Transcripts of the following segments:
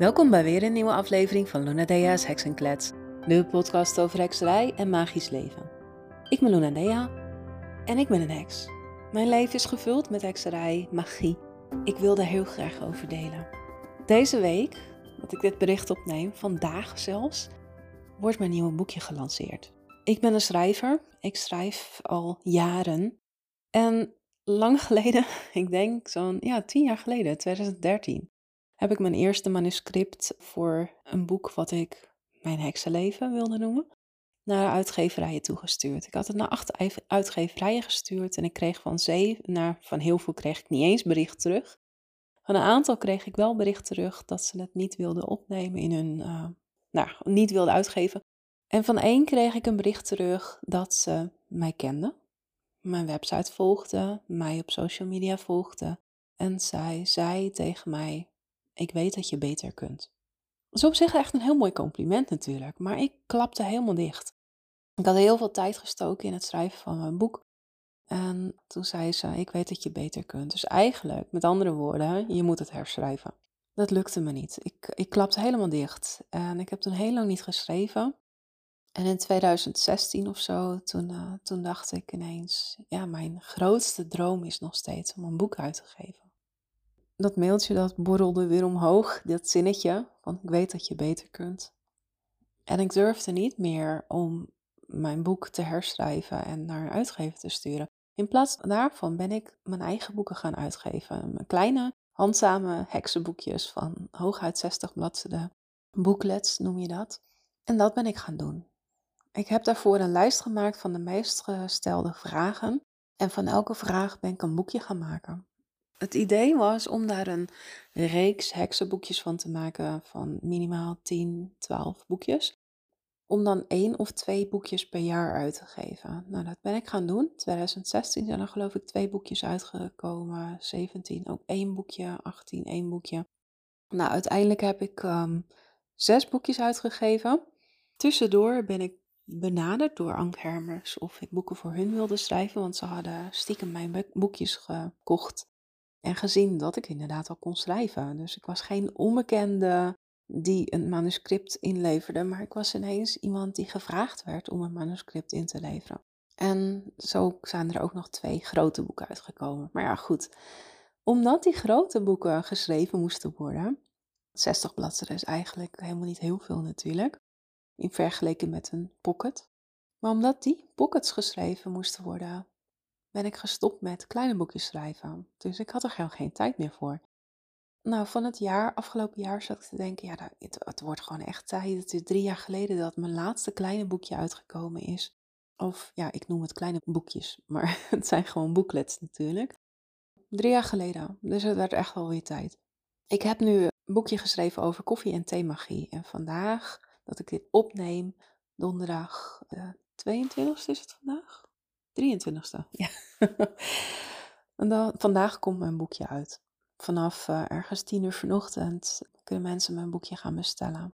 Welkom bij weer een nieuwe aflevering van Luna Dea's Heksenklets, de podcast over hekserij en magisch leven. Ik ben Luna Dea en ik ben een heks. Mijn leven is gevuld met hekserij, magie. Ik wil daar heel graag over delen. Deze week, dat ik dit bericht opneem, vandaag zelfs, wordt mijn nieuwe boekje gelanceerd. Ik ben een schrijver. Ik schrijf al jaren. En lang geleden, ik denk zo'n ja, tien jaar geleden, 2013, heb ik mijn eerste manuscript voor een boek wat ik mijn heksenleven wilde noemen, naar uitgeverijen toegestuurd. Ik had het naar acht uitgeverijen gestuurd en ik kreeg van zeven, naar van heel veel kreeg ik niet eens bericht terug. Van een aantal kreeg ik wel bericht terug dat ze het niet wilden opnemen in hun, uh, nou, niet wilden uitgeven. En van één kreeg ik een bericht terug dat ze mij kenden, mijn website volgde, mij op social media volgde en zij zei tegen mij ik weet dat je beter kunt. Dat is op zich echt een heel mooi compliment natuurlijk, maar ik klapte helemaal dicht. Ik had heel veel tijd gestoken in het schrijven van mijn boek. En toen zei ze, ik weet dat je beter kunt. Dus eigenlijk, met andere woorden, je moet het herschrijven. Dat lukte me niet. Ik, ik klapte helemaal dicht. En ik heb toen heel lang niet geschreven. En in 2016 of zo, toen, uh, toen dacht ik ineens, ja, mijn grootste droom is nog steeds om een boek uit te geven dat mailtje dat borrelde weer omhoog, dat zinnetje van ik weet dat je beter kunt. En ik durfde niet meer om mijn boek te herschrijven en naar een uitgever te sturen. In plaats daarvan ben ik mijn eigen boeken gaan uitgeven. Mijn kleine, handzame heksenboekjes van hooguit 60 bladzijden. Booklets noem je dat. En dat ben ik gaan doen. Ik heb daarvoor een lijst gemaakt van de meest gestelde vragen. En van elke vraag ben ik een boekje gaan maken. Het idee was om daar een reeks heksenboekjes van te maken van minimaal 10, 12 boekjes. Om dan één of twee boekjes per jaar uit te geven. Nou, dat ben ik gaan doen. 2016 zijn er geloof ik twee boekjes uitgekomen. 17 ook één boekje. 18 één boekje. Nou, uiteindelijk heb ik um, zes boekjes uitgegeven. Tussendoor ben ik benaderd door Ank Hermers of ik boeken voor hun wilde schrijven. Want ze hadden stiekem mijn boekjes gekocht en gezien dat ik inderdaad al kon schrijven. Dus ik was geen onbekende die een manuscript inleverde, maar ik was ineens iemand die gevraagd werd om een manuscript in te leveren. En zo zijn er ook nog twee grote boeken uitgekomen. Maar ja, goed. Omdat die grote boeken geschreven moesten worden, 60 bladzijden is eigenlijk helemaal niet heel veel natuurlijk, in vergelijking met een pocket. Maar omdat die pockets geschreven moesten worden, ben ik gestopt met kleine boekjes schrijven. Dus ik had er gewoon geen tijd meer voor. Nou, van het jaar, afgelopen jaar zat ik te denken, ja, het, het wordt gewoon echt tijd. Het is drie jaar geleden dat mijn laatste kleine boekje uitgekomen is. Of ja, ik noem het kleine boekjes, maar het zijn gewoon booklets natuurlijk. Drie jaar geleden, dus het werd echt wel weer tijd. Ik heb nu een boekje geschreven over koffie- en theemagie. En vandaag, dat ik dit opneem, donderdag de 22e is het vandaag? 23ste. Ja. en dan, vandaag komt mijn boekje uit. Vanaf uh, ergens 10 uur vanochtend kunnen mensen mijn boekje gaan bestellen.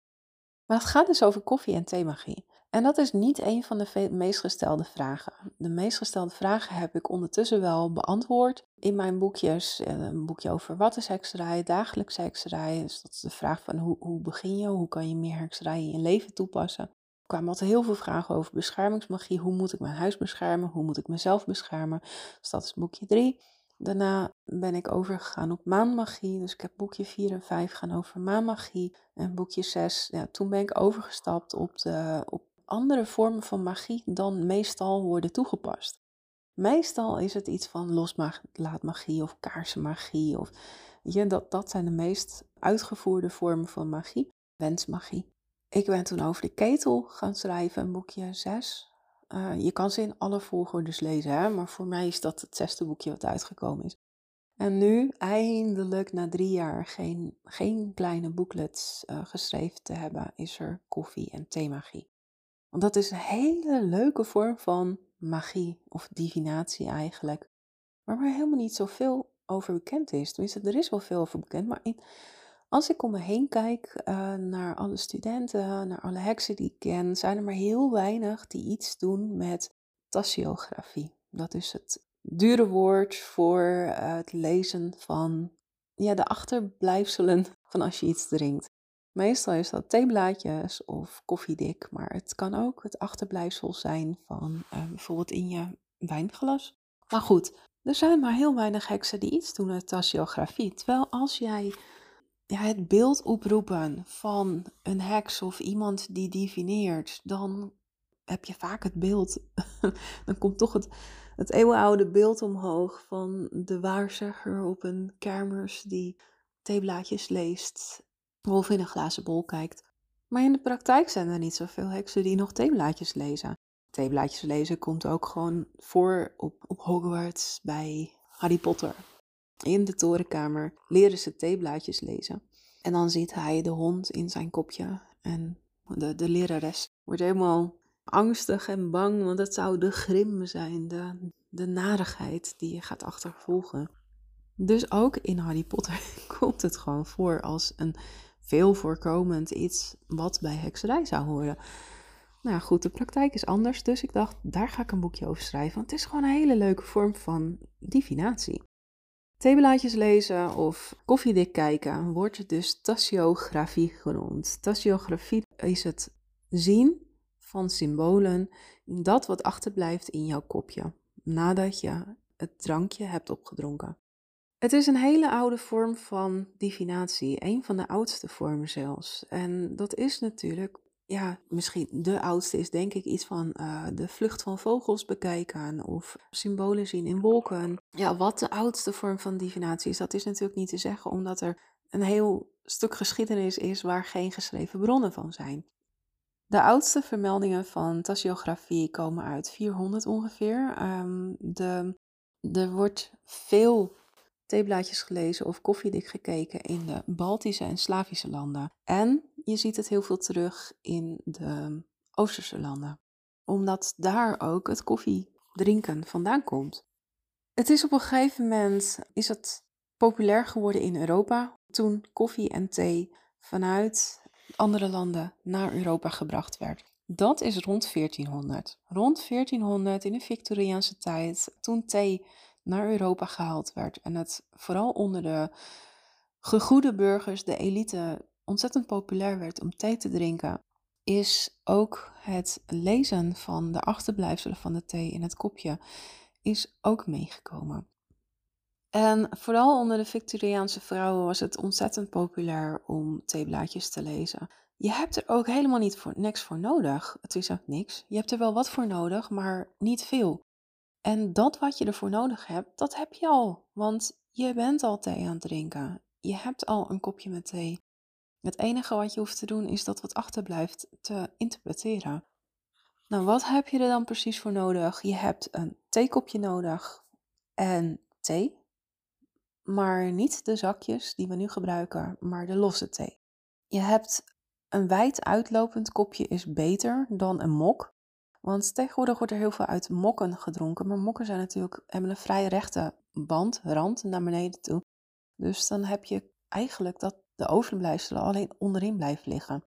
Maar het gaat dus over koffie en theemagie. En dat is niet een van de meest gestelde vragen. De meest gestelde vragen heb ik ondertussen wel beantwoord in mijn boekjes. Eh, een boekje over wat is hekserij, dagelijkse hekserij. Dus dat is de vraag van hoe, hoe begin je, hoe kan je meer hekserij in je leven toepassen kwamen altijd heel veel vragen over beschermingsmagie. Hoe moet ik mijn huis beschermen? Hoe moet ik mezelf beschermen? Dus dat is boekje 3. Daarna ben ik overgegaan op maanmagie. Dus ik heb boekje 4 en 5 gaan over maanmagie. En boekje 6, ja, toen ben ik overgestapt op, de, op andere vormen van magie dan meestal worden toegepast. Meestal is het iets van loslaatmagie of kaarsenmagie. Of, je, dat, dat zijn de meest uitgevoerde vormen van magie. Wensmagie. Ik ben toen over de ketel gaan schrijven, een boekje 6. Uh, je kan ze in alle volgordes lezen, hè? maar voor mij is dat het zesde boekje wat uitgekomen is. En nu, eindelijk na drie jaar geen, geen kleine booklets uh, geschreven te hebben, is er koffie en theemagie. Want dat is een hele leuke vorm van magie of divinatie eigenlijk, waar maar helemaal niet zoveel over bekend is. Tenminste, er is wel veel over bekend, maar in, als ik om me heen kijk uh, naar alle studenten, naar alle heksen die ik ken, zijn er maar heel weinig die iets doen met tassiografie. Dat is het dure woord voor uh, het lezen van ja, de achterblijfselen van als je iets drinkt. Meestal is dat theeblaadjes of koffiedik, maar het kan ook het achterblijfsel zijn van uh, bijvoorbeeld in je wijnglas. Maar goed, er zijn maar heel weinig heksen die iets doen met tassiografie. Terwijl als jij ja, het beeld oproepen van een heks of iemand die divineert, dan heb je vaak het beeld, dan komt toch het, het eeuwenoude beeld omhoog van de waarzegger op een kermis die theeblaadjes leest of in een glazen bol kijkt. Maar in de praktijk zijn er niet zoveel heksen die nog theeblaadjes lezen. Theeblaadjes lezen komt ook gewoon voor op, op Hogwarts bij Harry Potter. In de torenkamer leren ze theeblaadjes lezen. En dan ziet hij de hond in zijn kopje. En de, de lerares wordt helemaal angstig en bang, want het zou de grim zijn, de, de narigheid die je gaat achtervolgen. Dus ook in Harry Potter komt het gewoon voor als een veel voorkomend iets wat bij hekserij zou horen. Nou goed, de praktijk is anders, dus ik dacht, daar ga ik een boekje over schrijven, want het is gewoon een hele leuke vorm van divinatie. Theeblaadjes lezen of koffiedik kijken wordt dus tassiografie genoemd. Tassiografie is het zien van symbolen in dat wat achterblijft in jouw kopje nadat je het drankje hebt opgedronken. Het is een hele oude vorm van divinatie, een van de oudste vormen zelfs. En dat is natuurlijk, ja, misschien de oudste is denk ik iets van uh, de vlucht van vogels bekijken of symbolen zien in wolken. Ja, wat de oudste vorm van divinatie is, dat is natuurlijk niet te zeggen, omdat er een heel stuk geschiedenis is waar geen geschreven bronnen van zijn. De oudste vermeldingen van tassiografie komen uit 400 ongeveer. Um, de, er wordt veel theeblaadjes gelezen of koffiedik gekeken in de Baltische en Slavische landen. En je ziet het heel veel terug in de Oosterse landen, omdat daar ook het koffiedrinken vandaan komt. Het is op een gegeven moment is het populair geworden in Europa toen koffie en thee vanuit andere landen naar Europa gebracht werd. Dat is rond 1400. Rond 1400 in de Victoriaanse tijd, toen thee naar Europa gehaald werd en het vooral onder de gegoede burgers, de elite, ontzettend populair werd om thee te drinken, is ook het lezen van de achterblijfselen van de thee in het kopje is ook meegekomen. En vooral onder de Victoriaanse vrouwen was het ontzettend populair om theeblaadjes te lezen. Je hebt er ook helemaal niet voor, niks voor nodig. Het is ook niks. Je hebt er wel wat voor nodig, maar niet veel. En dat wat je ervoor nodig hebt, dat heb je al. Want je bent al thee aan het drinken. Je hebt al een kopje met thee. Het enige wat je hoeft te doen is dat wat achterblijft te interpreteren. Nou, wat heb je er dan precies voor nodig? Je hebt een theekopje nodig en thee maar niet de zakjes die we nu gebruiken, maar de losse thee. Je hebt een wijd uitlopend kopje is beter dan een mok. Want tegenwoordig wordt er heel veel uit mokken gedronken. Maar mokken zijn natuurlijk, hebben een vrij rechte band, rand naar beneden toe. Dus dan heb je eigenlijk dat de overblijfselen alleen onderin blijven liggen.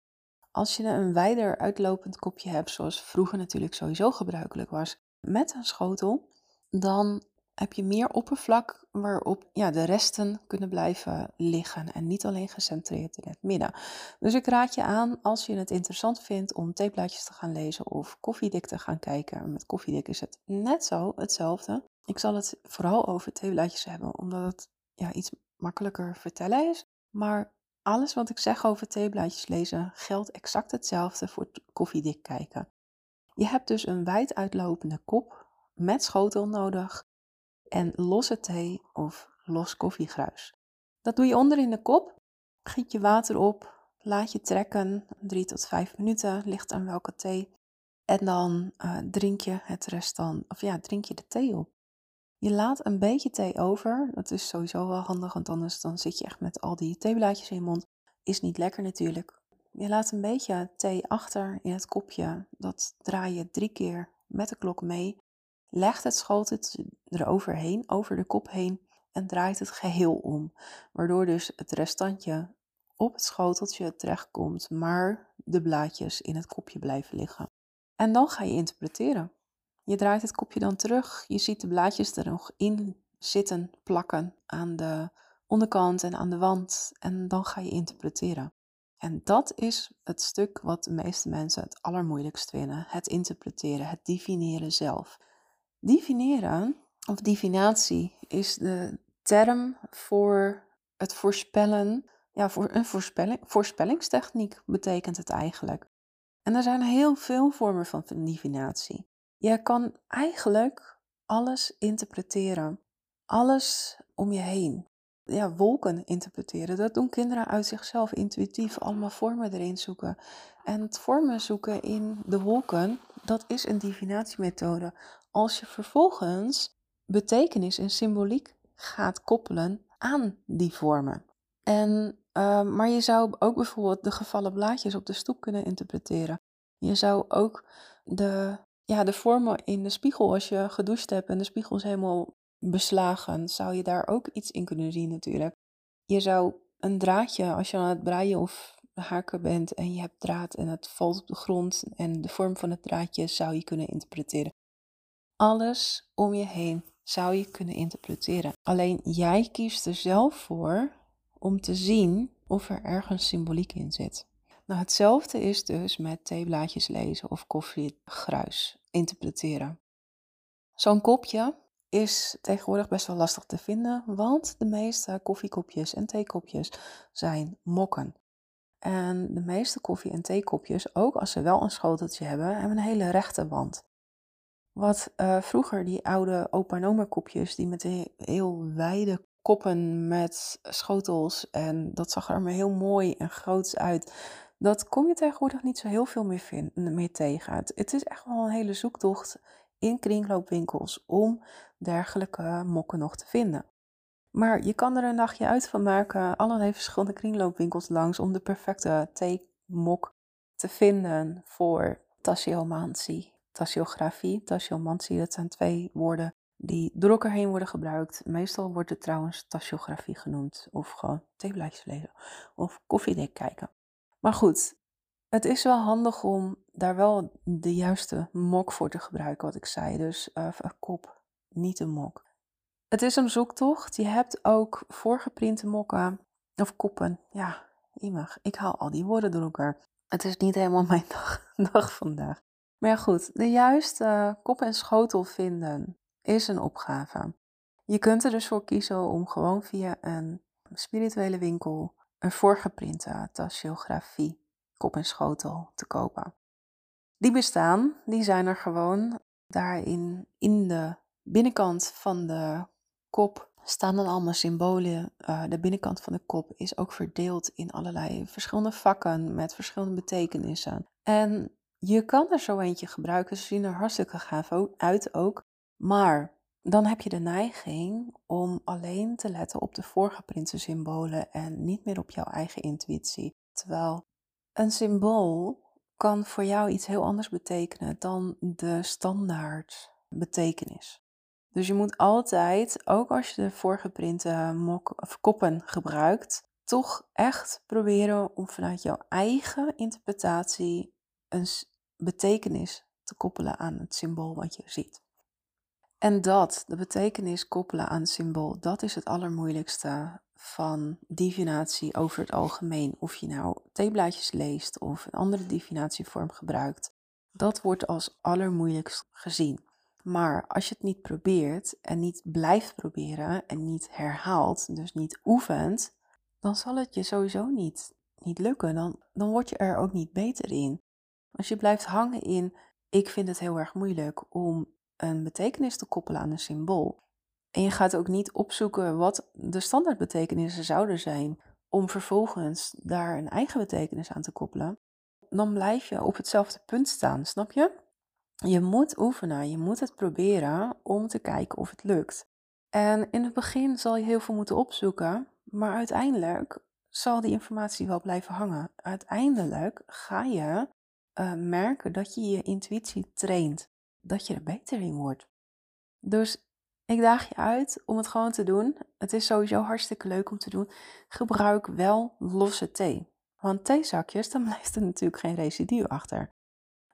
Als je een wijder uitlopend kopje hebt, zoals vroeger natuurlijk sowieso gebruikelijk was, met een schotel, dan heb je meer oppervlak waarop ja, de resten kunnen blijven liggen en niet alleen gecentreerd in het midden. Dus ik raad je aan als je het interessant vindt om theeblaadjes te gaan lezen of koffiedik te gaan kijken. Met koffiedik is het net zo hetzelfde. Ik zal het vooral over theeblaadjes hebben, omdat het ja, iets makkelijker vertellen is. Maar alles wat ik zeg over theeblaadjes lezen geldt exact hetzelfde voor koffiedik kijken. Je hebt dus een wijd uitlopende kop met schotel nodig en losse thee of los koffiegruis. Dat doe je onder in de kop, giet je water op, laat je trekken 3 tot 5 minuten, ligt aan welke thee. En dan uh, drink je het restant, of ja, drink je de thee op. Je laat een beetje thee over. Dat is sowieso wel handig, want anders dan zit je echt met al die theeblaadjes in je mond. Is niet lekker natuurlijk. Je laat een beetje thee achter in het kopje. Dat draai je drie keer met de klok mee. Legt het schoteltje eroverheen, over de kop heen en draait het geheel om. Waardoor dus het restantje op het schoteltje terechtkomt, maar de blaadjes in het kopje blijven liggen. En dan ga je interpreteren. Je draait het kopje dan terug. Je ziet de blaadjes er nog in zitten, plakken aan de onderkant en aan de wand. En dan ga je interpreteren. En dat is het stuk wat de meeste mensen het allermoeilijkst vinden: het interpreteren, het divineren zelf. Divineren of divinatie is de term voor het voorspellen, ja, voor een voorspelling, voorspellingstechniek betekent het eigenlijk. En er zijn heel veel vormen van divinatie. Je kan eigenlijk alles interpreteren, alles om je heen. Ja, wolken interpreteren, dat doen kinderen uit zichzelf intuïtief, allemaal vormen erin zoeken. En het vormen zoeken in de wolken, dat is een divinatiemethode. Als je vervolgens betekenis en symboliek gaat koppelen aan die vormen. En, uh, maar je zou ook bijvoorbeeld de gevallen blaadjes op de stoep kunnen interpreteren. Je zou ook de, ja, de vormen in de spiegel, als je gedoucht hebt en de spiegel is helemaal beslagen, zou je daar ook iets in kunnen zien natuurlijk. Je zou een draadje, als je aan het breien of haken bent en je hebt draad en het valt op de grond en de vorm van het draadje zou je kunnen interpreteren. Alles om je heen zou je kunnen interpreteren. Alleen jij kiest er zelf voor om te zien of er ergens symboliek in zit. Nou, hetzelfde is dus met theeblaadjes lezen of koffiegruis interpreteren. Zo'n kopje is tegenwoordig best wel lastig te vinden, want de meeste koffiekopjes en theekopjes zijn mokken. En de meeste koffie- en theekopjes, ook als ze wel een schoteltje hebben, hebben een hele rechte wand. Wat uh, vroeger die oude opa kopjes, die met heel wijde koppen met schotels en dat zag er maar heel mooi en groots uit. Dat kom je tegenwoordig niet zo heel veel meer, vind, meer tegen. Het, is echt wel een hele zoektocht in kringloopwinkels om dergelijke mokken nog te vinden. Maar je kan er een nachtje uit van maken, allerlei verschillende kringloopwinkels langs om de perfecte theemok te vinden voor tassiomantie Tassiografie, tassiomantie, dat zijn twee woorden die door elkaar heen worden gebruikt. Meestal wordt het trouwens tassiografie genoemd, of gewoon theeblaadjes lezen, of koffiedik kijken. Maar goed, het is wel handig om daar wel de juiste mok voor te gebruiken, wat ik zei. Dus uh, kop, niet een mok. Het is een zoektocht. Je hebt ook voorgeprinte mokken of koppen. Ja, iemig. Ik haal al die woorden door elkaar. Het is niet helemaal mijn dag, dag vandaag. Maar ja, goed, de juiste kop en schotel vinden is een opgave. Je kunt er dus voor kiezen om gewoon via een spirituele winkel een voorgeprinte tasseografie kop en schotel te kopen. Die bestaan, die zijn er gewoon. Daarin in de binnenkant van de kop staan dan allemaal symbolen. Uh, de binnenkant van de kop is ook verdeeld in allerlei verschillende vakken met verschillende betekenissen. En je kan er zo eentje gebruiken, ze zien er hartstikke gaaf uit ook. Maar dan heb je de neiging om alleen te letten op de voorgeprinte symbolen en niet meer op jouw eigen intuïtie. Terwijl een symbool kan voor jou iets heel anders betekenen dan de standaard betekenis. Dus je moet altijd, ook als je de voorgeprinte mok of koppen gebruikt, toch echt proberen om vanuit jouw eigen interpretatie een betekenis te koppelen aan het symbool wat je ziet. En dat, de betekenis koppelen aan het symbool, dat is het allermoeilijkste van divinatie over het algemeen. Of je nou theeblaadjes leest of een andere divinatievorm gebruikt. Dat wordt als allermoeilijkst gezien. Maar als je het niet probeert en niet blijft proberen en niet herhaalt, dus niet oefent, dan zal het je sowieso niet, niet lukken. Dan, dan word je er ook niet beter in. Als je blijft hangen in, ik vind het heel erg moeilijk om een betekenis te koppelen aan een symbool. En je gaat ook niet opzoeken wat de standaardbetekenissen zouden zijn, om vervolgens daar een eigen betekenis aan te koppelen. Dan blijf je op hetzelfde punt staan, snap je? Je moet oefenen, je moet het proberen om te kijken of het lukt. En in het begin zal je heel veel moeten opzoeken, maar uiteindelijk zal die informatie wel blijven hangen. Uiteindelijk ga je uh, merken dat je je intuïtie traint, dat je er beter in wordt. Dus ik daag je uit om het gewoon te doen. Het is sowieso hartstikke leuk om te doen. Gebruik wel losse thee. Want theezakjes, dan blijft er natuurlijk geen residu achter.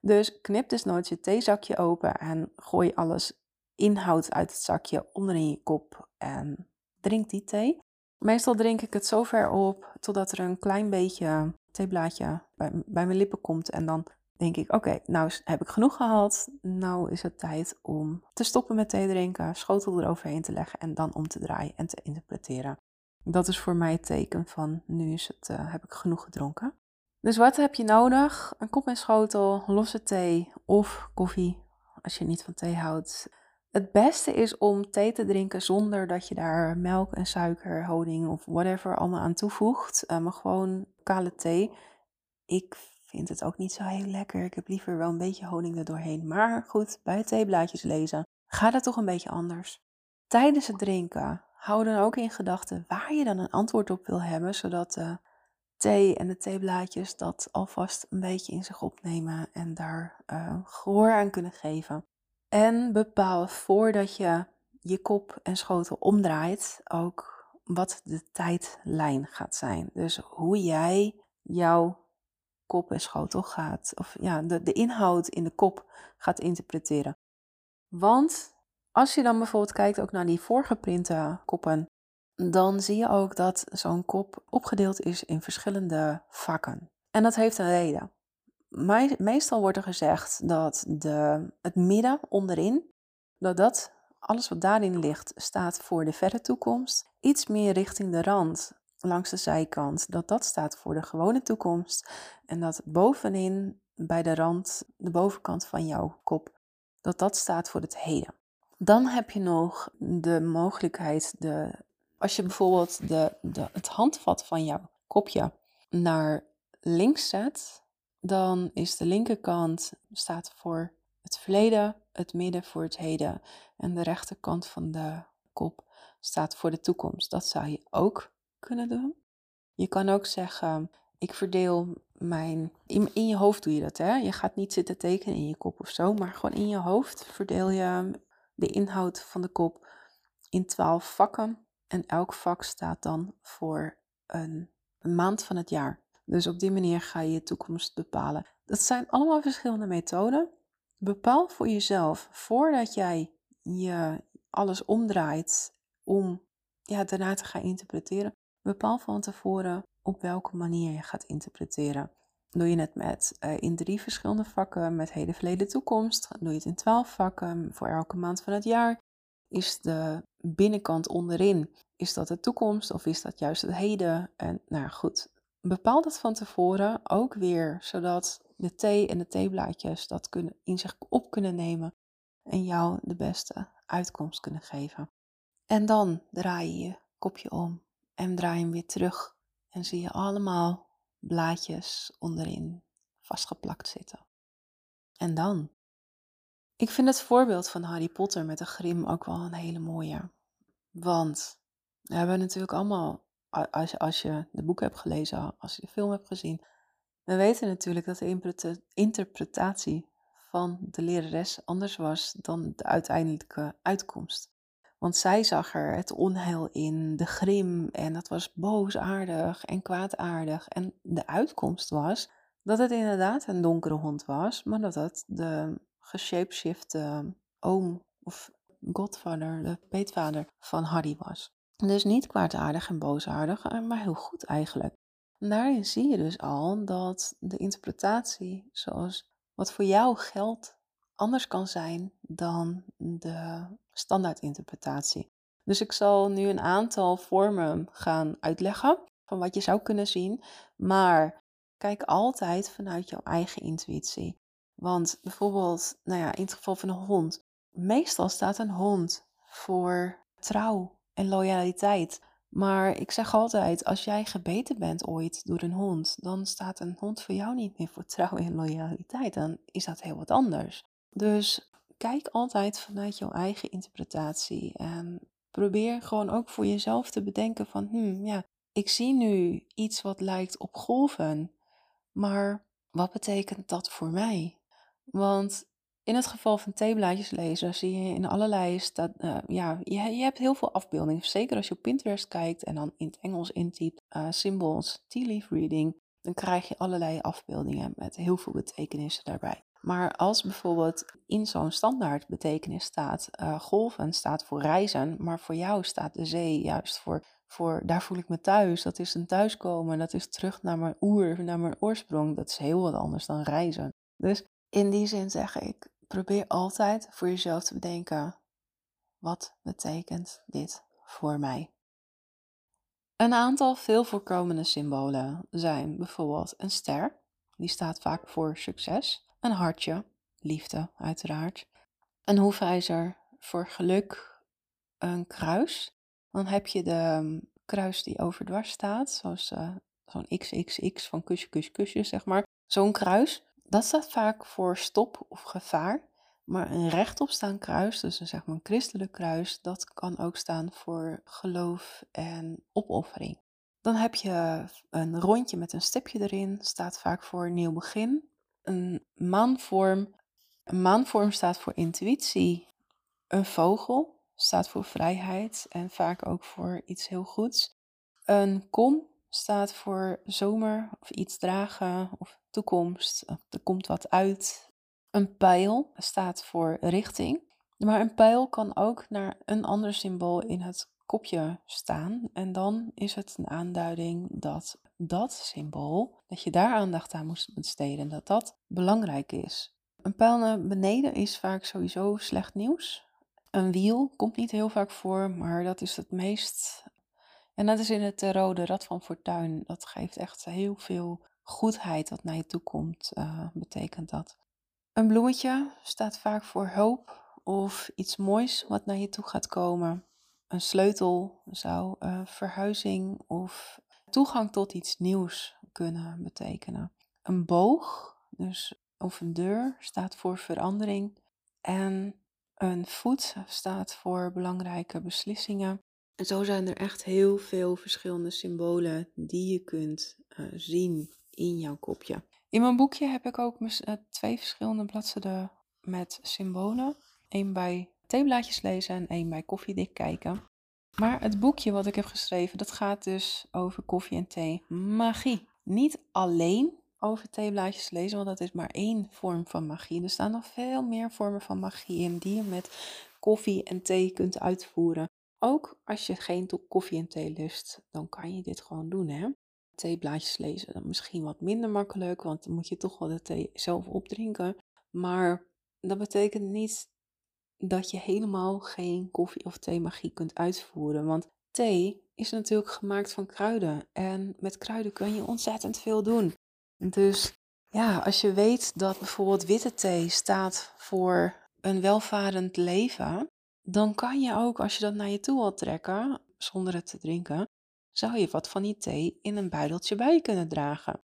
Dus knip dus nooit je theezakje open en gooi alles inhoud uit het zakje onderin je kop en drink die thee. Meestal drink ik het zo ver op totdat er een klein beetje theeblaadje bij, bij mijn lippen komt en dan denk ik, oké, nou heb ik genoeg gehad. Nou is het tijd om te stoppen met thee drinken, schotel eroverheen te leggen en dan om te draaien en te interpreteren. Dat is voor mij het teken van nu is het, uh, heb ik genoeg gedronken. Dus wat heb je nodig? Een kop en schotel, losse thee of koffie, als je niet van thee houdt. Het beste is om thee te drinken zonder dat je daar melk en suiker, honing of whatever allemaal aan toevoegt. Uh, maar gewoon kale thee. Ik vind het ook niet zo heel lekker. Ik heb liever wel een beetje honing er doorheen. Maar goed, bij theeblaadjes lezen gaat het toch een beetje anders. Tijdens het drinken hou dan ook in gedachten waar je dan een antwoord op wil hebben, zodat de thee en de theeblaadjes dat alvast een beetje in zich opnemen en daar uh, gehoor aan kunnen geven. En bepaal voordat je je kop en schotel omdraait ook wat de tijdlijn gaat zijn. Dus hoe jij jouw kop en schotel gaat, of ja, de, de inhoud in de kop gaat interpreteren. Want als je dan bijvoorbeeld kijkt ook naar die voorgeprinte koppen, dan zie je ook dat zo'n kop opgedeeld is in verschillende vakken. En dat heeft een reden. Meestal wordt er gezegd dat de, het midden onderin, dat dat, alles wat daarin ligt, staat voor de verre toekomst. Iets meer richting de rand, langs de zijkant, dat dat staat voor de gewone toekomst. En dat bovenin, bij de rand, de bovenkant van jouw kop, dat dat staat voor het heden. Dan heb je nog de mogelijkheid, de, als je bijvoorbeeld de, het handvat van jouw kopje naar links zet, dan is de linkerkant staat voor het verleden, het midden voor het heden en de rechterkant van de kop staat voor de toekomst. Dat zou je ook kunnen doen. Je kan ook zeggen, ik verdeel mijn. In, je hoofd doe je dat, hè? Je gaat niet zitten tekenen in je kop of zo, maar gewoon in je hoofd verdeel je de inhoud van de kop in twaalf vakken. En elk vak staat dan voor een, een maand van het jaar. Dus op die manier ga je je toekomst bepalen. Dat zijn allemaal verschillende methoden. Bepaal voor jezelf, voordat jij je alles omdraait om ja, daarna te gaan interpreteren, bepaal van tevoren op welke manier je gaat interpreteren. Doe je het met uh, in drie verschillende vakken met hele verleden toekomst? Doe je het in twaalf vakken voor elke maand van het jaar? Is de binnenkant onderin, is dat de toekomst of is dat juist het heden? En nou goed, bepaal dat van tevoren ook weer, zodat de thee en de theeblaadjes dat kunnen, in zich op kunnen nemen en jou de beste uitkomst kunnen geven. En dan draai je je kopje om en draai hem weer terug en zie je allemaal blaadjes onderin vastgeplakt zitten. En dan? Ik vind het voorbeeld van Harry Potter met de grim ook wel een hele mooie. Want we hebben natuurlijk allemaal, als als je de boek hebt gelezen, als je de film hebt gezien, we weten natuurlijk dat de interpretatie van de lerares anders was dan de uiteindelijke uitkomst. Want zij zag er het onheil in, de grim en dat was boosaardig en kwaadaardig. En de uitkomst was dat het inderdaad een donkere hond was, maar dat het de geshapeshifte oom of godvader, de peetvader van Harry was. Dus niet kwaadaardig en boosaardig, eh, maar heel goed eigenlijk. En daarin zie je dus al dat de interpretatie, zoals wat voor jou geldt, anders kan zijn dan de standaardinterpretatie. Dus ik zal nu een aantal vormen gaan uitleggen van wat je zou kunnen zien, maar kijk altijd vanuit jouw eigen intuïtie. Want bijvoorbeeld, nou ja, in het geval van een hond, meestal staat een hond voor trouw en loyaliteit. Maar ik zeg altijd, als jij gebeten bent ooit door een hond, dan staat een hond voor jou niet meer voor trouw en loyaliteit. Dan is dat heel wat anders. Dus kijk altijd vanuit jouw eigen interpretatie en probeer gewoon ook voor jezelf te bedenken van, hmm, ja, ik zie nu iets wat lijkt op golven, maar wat betekent dat voor mij? Want in het geval van theeblaadjes lezen zie je in allerlei staat, uh, ja, je, je, hebt heel veel afbeeldingen. Zeker als je op Pinterest kijkt en dan in het Engels intypt uh, symbols, tea leaf reading, dan krijg je allerlei afbeeldingen met heel veel betekenissen daarbij. Maar als bijvoorbeeld in zo'n standaard betekenis staat, uh, golven staat voor reizen, maar voor jou staat de zee juist voor, voor, daar voel ik me thuis. Dat is een thuiskomen, dat is terug naar mijn oer, naar mijn oorsprong. Dat is heel wat anders dan reizen. Dus in die zin zeg ik, probeer altijd voor jezelf te bedenken, wat betekent dit voor mij? Een aantal veel voorkomende symbolen zijn bijvoorbeeld een ster, die staat vaak voor succes, een hartje, liefde uiteraard, een hoefijzer voor geluk, een kruis. Dan heb je de ehm, kruis die overdwars staat, zoals uh, zo'n XXX van kusje, kusje, kusje, zeg maar. Zo'n kruis, dat staat vaak voor stop of gevaar. Maar een rechtop staan kruis, dus een, zeg maar een christelijk kruis, dat kan ook staan voor geloof en opoffering. Dan heb je een rondje met een stipje erin, staat vaak voor nieuw begin. Een maanvorm, een maanvorm staat voor intuïtie. Een vogel staat voor vrijheid en vaak ook voor iets heel goeds. Een kom staat voor zomer of iets dragen of toekomst. Er komt wat uit, een pijl staat voor richting, maar een pijl kan ook naar een ander symbool in het kopje staan. En dan is het een aanduiding dat dat symbool, dat je daar aandacht aan moest besteden, dat dat belangrijk is. Een pijl naar beneden is vaak sowieso slecht nieuws. Een wiel komt niet heel vaak voor, maar dat is het meest. En dat is in het rode rad van fortuin. Dat geeft echt heel veel goedheid wat naar je toe komt, uh, betekent dat. Een bloemetje staat vaak voor hoop of iets moois wat naar je toe gaat komen. Een sleutel zou uh, verhuizing of toegang tot iets nieuws kunnen betekenen. Een boog, dus of een deur, staat voor verandering. En een voet staat voor belangrijke beslissingen. En zo zijn er echt heel veel verschillende symbolen die je kunt uh, zien in jouw kopje. In mijn boekje heb ik ook eh, twee verschillende bladzijden met symbolen. Eén bij theeblaadjes lezen en één bij koffiedik kijken. Maar het boekje wat ik heb geschreven, dat gaat dus over koffie en thee magie. Niet alleen over theeblaadjes lezen, want dat is maar één vorm van magie. Er staan nog veel meer vormen van magie in die je met koffie en thee kunt uitvoeren. Ook als je geen koffie en thee lust, dan kan je dit gewoon doen, hè? theeblaadjes lezen dan misschien wat minder makkelijk, want dan moet je toch wel de thee zelf opdrinken. Maar dat betekent niet dat je helemaal geen koffie of thee magie kunt uitvoeren. Want thee is natuurlijk gemaakt van kruiden en met kruiden kun je ontzettend veel doen. Dus ja, als je weet dat bijvoorbeeld witte thee staat voor een welvarend leven, dan kan je ook, als je dat naar je toe wilt trekken, zonder het te drinken, zou je wat van die thee in een buideltje bij kunnen dragen.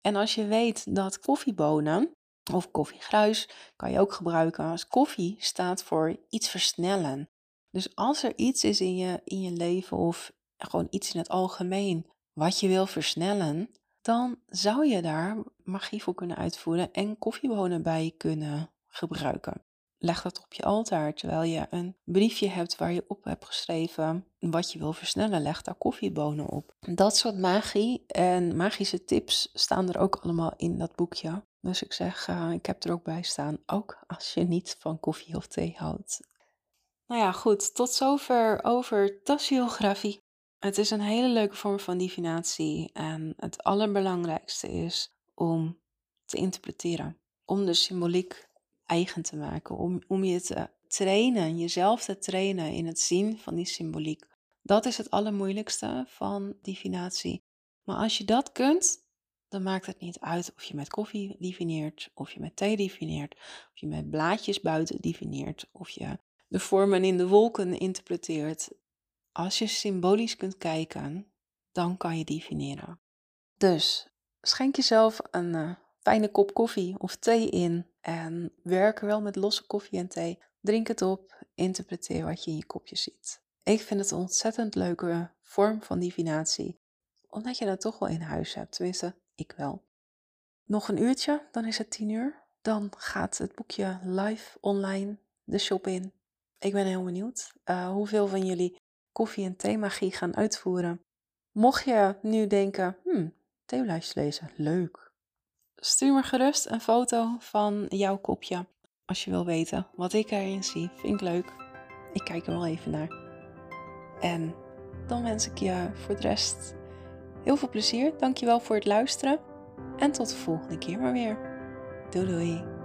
En als je weet dat koffiebonen of koffiegruis kan je ook gebruiken als koffie staat voor iets versnellen. Dus als er iets is in je, in je leven of gewoon iets in het algemeen wat je wil versnellen, dan zou je daar magie voor kunnen uitvoeren en koffiebonen bij kunnen gebruiken. Leg dat op je altaar terwijl je een briefje hebt waar je op hebt geschreven wat je wil versnellen. Leg daar koffiebonen op. Dat soort magie en magische tips staan er ook allemaal in dat boekje. Dus ik zeg, uh, ik heb er ook bij staan, ook als je niet van koffie of thee houdt. Nou ja, goed, tot zover over tasseografie. Het is een hele leuke vorm van divinatie en het allerbelangrijkste is om te interpreteren, om de symboliek eigen te maken. Om, om je te trainen, jezelf te trainen in het zien van die symboliek. Dat is het allermoeilijkste van divinatie. Maar als je dat kunt, dan maakt het niet uit of je met koffie divineert, of je met thee divineert, of je met blaadjes buiten divineert, of je de vormen in de wolken interpreteert. Als je symbolisch kunt kijken, dan kan je divineren. Dus schenk jezelf een uh, fijne kop koffie of thee in en werk wel met losse koffie en thee. Drink het op, interpreteer wat je in je kopje ziet. Ik vind het een ontzettend leuke vorm van divinatie, omdat je dat toch wel in huis hebt. Tenminste, ik wel. Nog een uurtje, dan is het tien uur. Dan gaat het boekje live online de shop in. Ik ben heel benieuwd uh, hoeveel van jullie koffie- en thee-magie gaan uitvoeren. Mocht je nu denken, hmm, lezen, leuk stuur me gerust een foto van jouw kopje. Als je wil weten wat ik erin zie. Vind ik leuk. Ik kijk er wel even naar. En dan wens ik je voor de rest heel veel plezier. Dankjewel voor het luisteren. En tot de volgende keer maar weer. Doei doei.